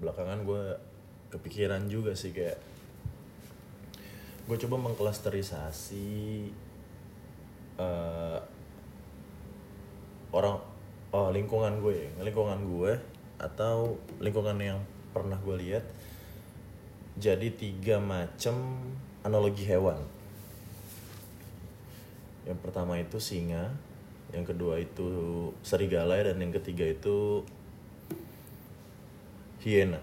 belakangan gue kepikiran juga sih kayak gue coba mengklasterisasi eh, orang oh lingkungan gue ya, lingkungan gue atau lingkungan yang pernah gue lihat jadi tiga macam analogi hewan. Yang pertama itu singa yang kedua itu serigala dan yang ketiga itu hiena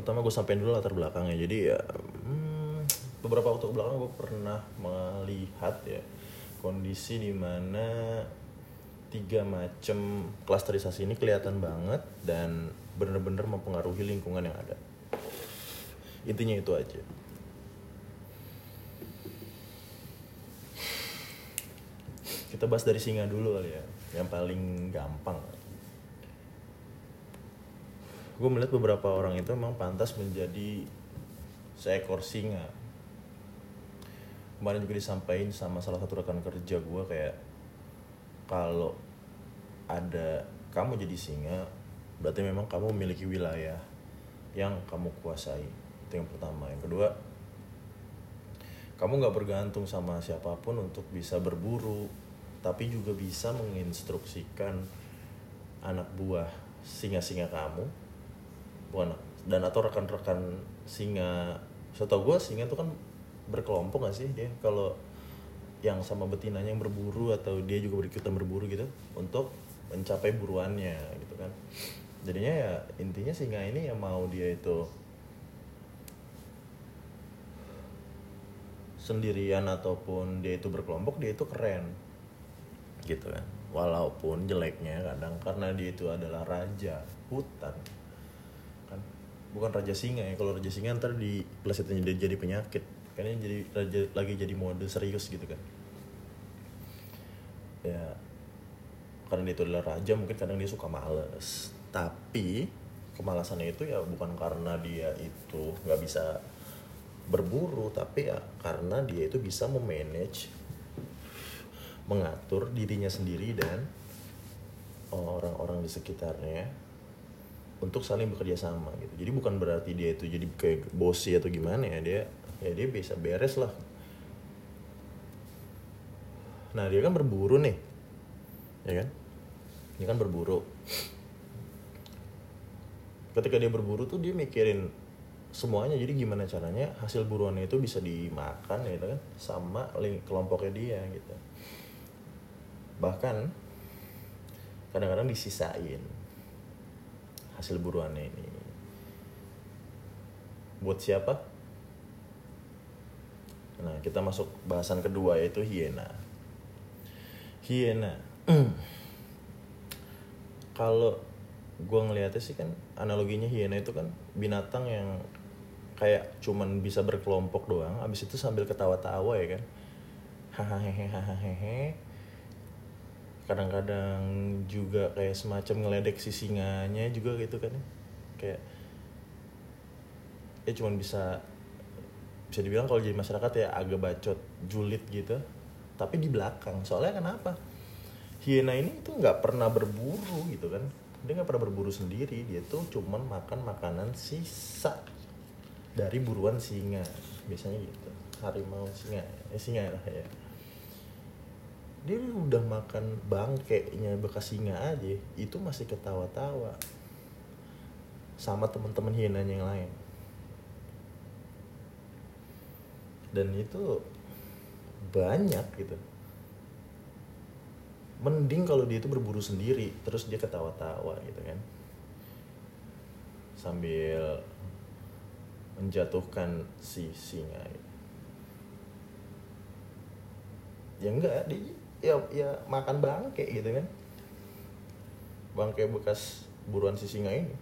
pertama gue sampein dulu latar belakangnya. Jadi ya hmm, beberapa waktu belakang gue pernah melihat ya kondisi di mana tiga macam klasterisasi ini kelihatan banget dan bener-bener mempengaruhi lingkungan yang ada. Intinya itu aja. Kita bahas dari singa dulu kali ya yang paling gampang. Gue melihat beberapa orang itu memang pantas menjadi seekor singa. Kemarin juga disampaikan sama salah satu rekan kerja gue kayak kalau ada kamu jadi singa berarti memang kamu memiliki wilayah yang kamu kuasai. Itu yang pertama. Yang kedua kamu nggak bergantung sama siapa pun untuk bisa berburu tapi juga bisa menginstruksikan anak buah singa-singa kamu. Bukan dan atau rekan-rekan singa. Setahu gue singa itu kan berkelompok gak sih dia? Kalau yang sama betinanya yang berburu atau dia juga berikutan berburu gitu untuk mencapai buruannya gitu kan. Jadinya ya intinya singa ini yang mau dia itu sendirian ataupun dia itu berkelompok dia itu keren gitu kan. Walaupun jeleknya kadang karena dia itu adalah raja hutan kan. Bukan raja singa ya kalau raja singa ntar di plesetnya jadi, jadi penyakit. Karena jadi raja lagi jadi mode serius gitu kan. Ya karena dia itu adalah raja mungkin kadang dia suka males. Tapi kemalasannya itu ya bukan karena dia itu nggak bisa berburu tapi ya karena dia itu bisa memanage mengatur dirinya sendiri dan orang-orang di sekitarnya untuk saling bekerja sama gitu. Jadi bukan berarti dia itu jadi kayak bosi atau gimana ya dia ya dia bisa beres lah. Nah dia kan berburu nih ya kan? Dia kan berburu. Ketika dia berburu tuh dia mikirin semuanya. Jadi gimana caranya hasil buruannya itu bisa dimakan gitu kan sama kelompoknya dia gitu bahkan kadang-kadang disisain hasil buruannya ini. Buat siapa? Nah kita masuk bahasan kedua yaitu hiena. Hiena. Kalau gue ngeliatnya sih kan analoginya hiena itu kan binatang yang kayak cuman bisa berkelompok doang abis itu sambil ketawa-tawa ya kan. Hahaha kadang-kadang juga kayak semacam ngeledek si singanya juga gitu kan. Ya. kayak ya cuman bisa bisa dibilang kalau jadi masyarakat ya agak bacot julid gitu. Tapi di belakang soalnya kenapa? Hiena ini tuh nggak pernah berburu gitu kan. Dia nggak pernah berburu sendiri dia tuh cuman makan makanan sisa dari buruan singa. Biasanya gitu harimau singa eh singa lah ya dia udah makan bangkainya bekas singa aja. Itu masih ketawa-tawa. Sama teman-teman hienanya yang lain. Dan itu banyak gitu. Mending kalau dia itu berburu sendiri terus dia ketawa-tawa gitu kan. Sambil menjatuhkan si singa gitu. ya enggak dia ya ya makan bangke gitu kan. Bangke bekas buruan si singa ini.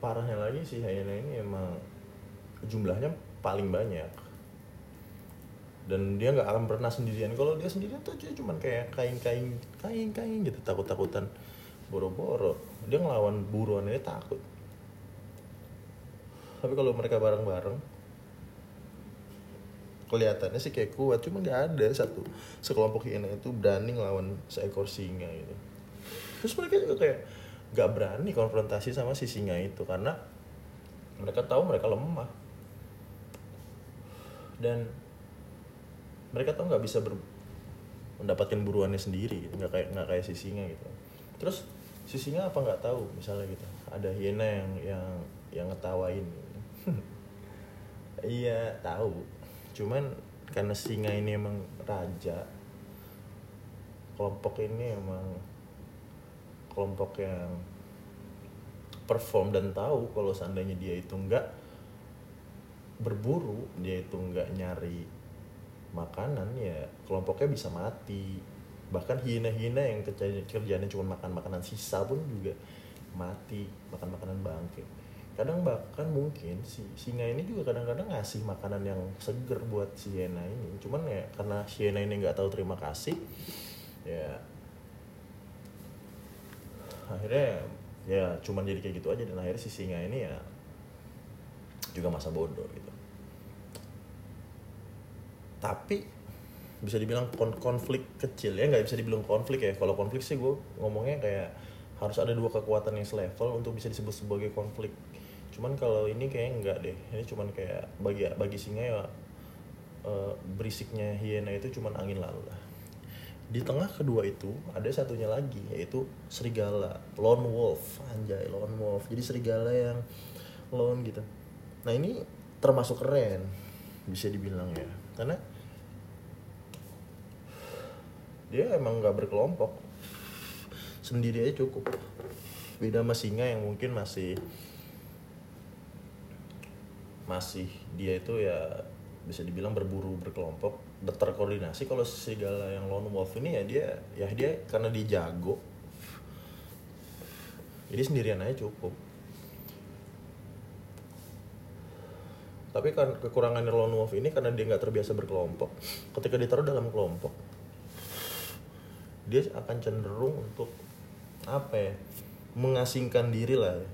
Parahnya lagi si hyena ini emang jumlahnya paling banyak. Dan dia nggak akan pernah sendirian. Kalau dia sendirian tuh dia cuman kayak kain-kain kain-kain gitu takut-takutan boro-boro. Dia ngelawan buruan ini takut. Tapi kalau mereka bareng-bareng kelihatannya sih kayak kuat cuma nggak ada satu sekelompok hiena itu berani ngelawan seekor singa gitu terus mereka juga kayak nggak berani konfrontasi sama si singa itu karena mereka tahu mereka lemah dan mereka tahu nggak bisa ber, mendapatkan buruannya sendiri gitu. nggak kayak nggak kayak si singa gitu terus si singa apa nggak tahu misalnya gitu ada hiena yang yang yang ngetawain gitu. iya tahu cuman karena singa ini emang raja kelompok ini emang kelompok yang perform dan tahu kalau seandainya dia itu nggak berburu dia itu nggak nyari makanan ya kelompoknya bisa mati. Bahkan hina-hina yang kerja- kerjanya cuma makan makanan sisa pun juga mati makan makanan bangke kadang bahkan mungkin si singa ini juga kadang-kadang ngasih makanan yang seger buat si hiena ini. Cuman ya karena si hiena ini nggak tahu terima kasih ya akhirnya ya cuman jadi kayak gitu aja. Dan akhirnya si singa ini ya juga masa bodoh gitu. Tapi bisa dibilang kon- konflik kecil ya nggak bisa dibilang konflik ya. Kalau konflik sih gue ngomongnya kayak harus ada dua kekuatan yang selevel untuk bisa disebut sebagai konflik cuman kalau ini kayak enggak deh. Ini cuman kayak bagi bagi singa ya eh, berisiknya hiena itu cuman angin lalu lah. Di tengah kedua itu ada satunya lagi yaitu serigala. Lone wolf. Anjay lone wolf. Jadi serigala yang lone gitu. Nah ini termasuk keren bisa dibilang ya. Karena dia emang nggak berkelompok. Sendiri aja cukup. Beda sama singa yang mungkin masih masih dia itu ya bisa dibilang berburu berkelompok terkoordinasi kalau serigala yang lone wolf ini ya dia ya dia karena dia jago jadi sendirian aja cukup tapi kan kekurangan lone wolf ini karena dia nggak terbiasa berkelompok ketika ditaruh dalam kelompok dia akan cenderung untuk apa ya mengasingkan diri lah ya.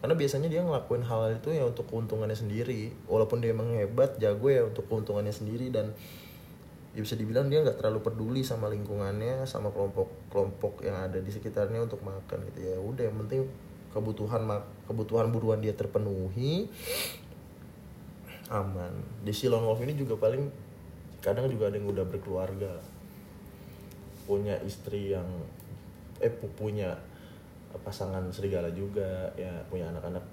Karena biasanya dia ngelakuin hal itu ya untuk keuntungannya sendiri. Walaupun dia emang hebat jago ya untuk keuntungannya sendiri dan ya bisa dibilang dia nggak terlalu peduli sama lingkungannya sama kelompok kelompok yang ada di sekitarnya untuk makan gitu ya. Udah yang penting kebutuhan kebutuhan buruan dia terpenuhi aman. Di si lone wolf ini juga paling kadang juga ada yang udah berkeluarga. Punya istri yang eh pu- punya pasangan serigala juga ya punya anak-anak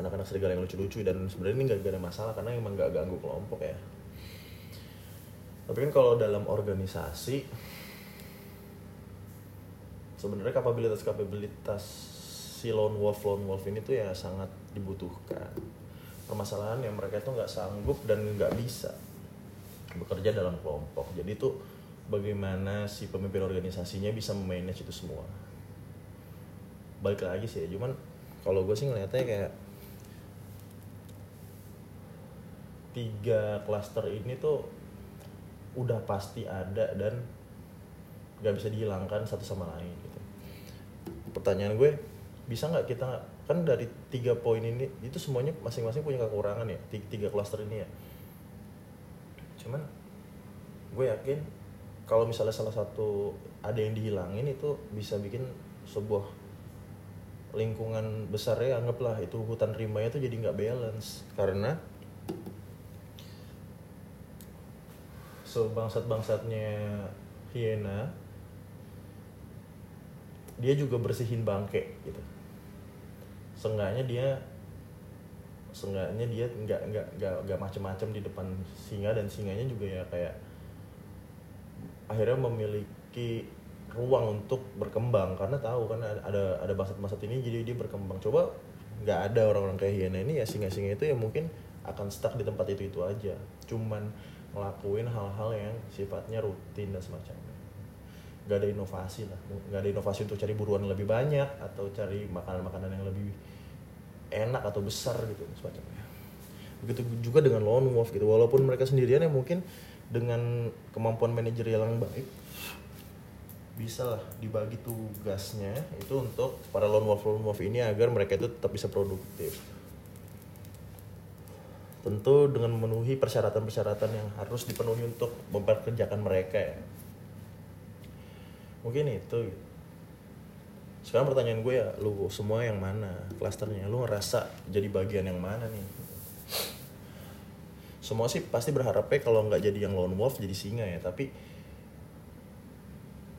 anak-anak serigala yang lucu-lucu dan sebenarnya ini nggak ada masalah karena emang nggak ganggu kelompok ya. Tapi kan kalau dalam organisasi sebenarnya kapabilitas kapabilitas si lone wolf lone wolf ini tuh ya sangat dibutuhkan. Permasalahan yang mereka tuh nggak sanggup dan nggak bisa bekerja dalam kelompok. Jadi tuh bagaimana si pemimpin organisasinya bisa memanage itu semua balik lagi sih. Cuman kalau gue sih ngeliatnya kayak tiga klaster ini tuh udah pasti ada dan nggak bisa dihilangkan satu sama lain gitu. Pertanyaan gue bisa nggak kita kan dari tiga poin ini itu semuanya masing-masing punya kekurangan ya tiga klaster ini ya. Cuman gue yakin kalau misalnya salah satu ada yang dihilangin itu bisa bikin sebuah lingkungan besarnya anggaplah itu hutan rimbanya itu jadi nggak balance. Karena sebangsat-bangsatnya hiena dia juga bersihin bangke gitu. Seenggaknya dia seenggaknya dia nggak nggak nggak nggak macem-macem di depan singa dan singanya juga ya kayak akhirnya memiliki ruang untuk berkembang karena tahu kan ada ada bangsat-bangsat ini jadi dia berkembang. Coba nggak ada orang-orang kayak hiena ini ya singa-singa itu ya mungkin akan stuck di tempat itu itu aja. Cuman ngelakuin hal-hal yang sifatnya rutin dan semacamnya. Nggak ada inovasi lah. Nggak ada inovasi untuk cari buruan lebih banyak atau cari makanan-makanan yang lebih enak atau besar gitu semacamnya. Begitu juga dengan lone wolf gitu. Walaupun mereka sendirian ya mungkin dengan kemampuan manajerial yang baik bisa lah dibagi tugasnya itu untuk para lone wolf lone wolf ini agar mereka itu tetap bisa produktif. Tentu dengan memenuhi persyaratan-persyaratan yang harus dipenuhi untuk memperkerjakan mereka ya. Mungkin itu. Sekarang pertanyaan gue ya lu semua yang mana klasternya? Lu ngerasa jadi bagian yang mana nih? Semua sih pasti berharapnya kalau nggak jadi yang lone wolf jadi singa ya. Tapi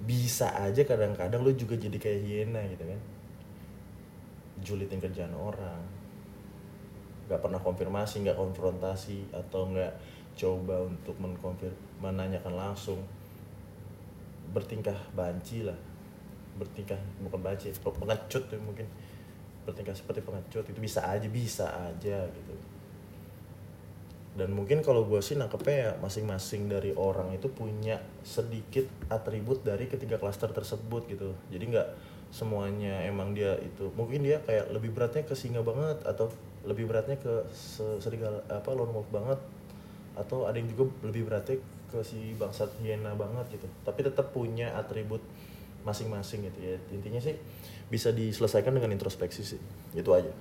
bisa aja kadang-kadang lu juga jadi kayak hiena gitu kan. Julitin kerjaan orang. Nggak pernah konfirmasi nggak konfrontasi atau nggak coba untuk mengkonfir menanyakan langsung. Bertingkah banci lah. Bertingkah bukan banci pengecut ya mungkin. Bertingkah seperti pengecut itu bisa aja bisa aja gitu dan mungkin kalau gue sih nangkepnya ya masing-masing dari orang itu punya sedikit atribut dari ketiga klaster tersebut gitu. Jadi nggak semuanya emang dia itu mungkin dia kayak lebih beratnya ke singa banget atau lebih beratnya ke serigala apa lone wolf banget atau ada yang juga lebih beratnya ke si bangsat hyena banget gitu. Tapi tetap punya atribut masing-masing gitu ya. Intinya sih bisa diselesaikan dengan introspeksi sih. Itu aja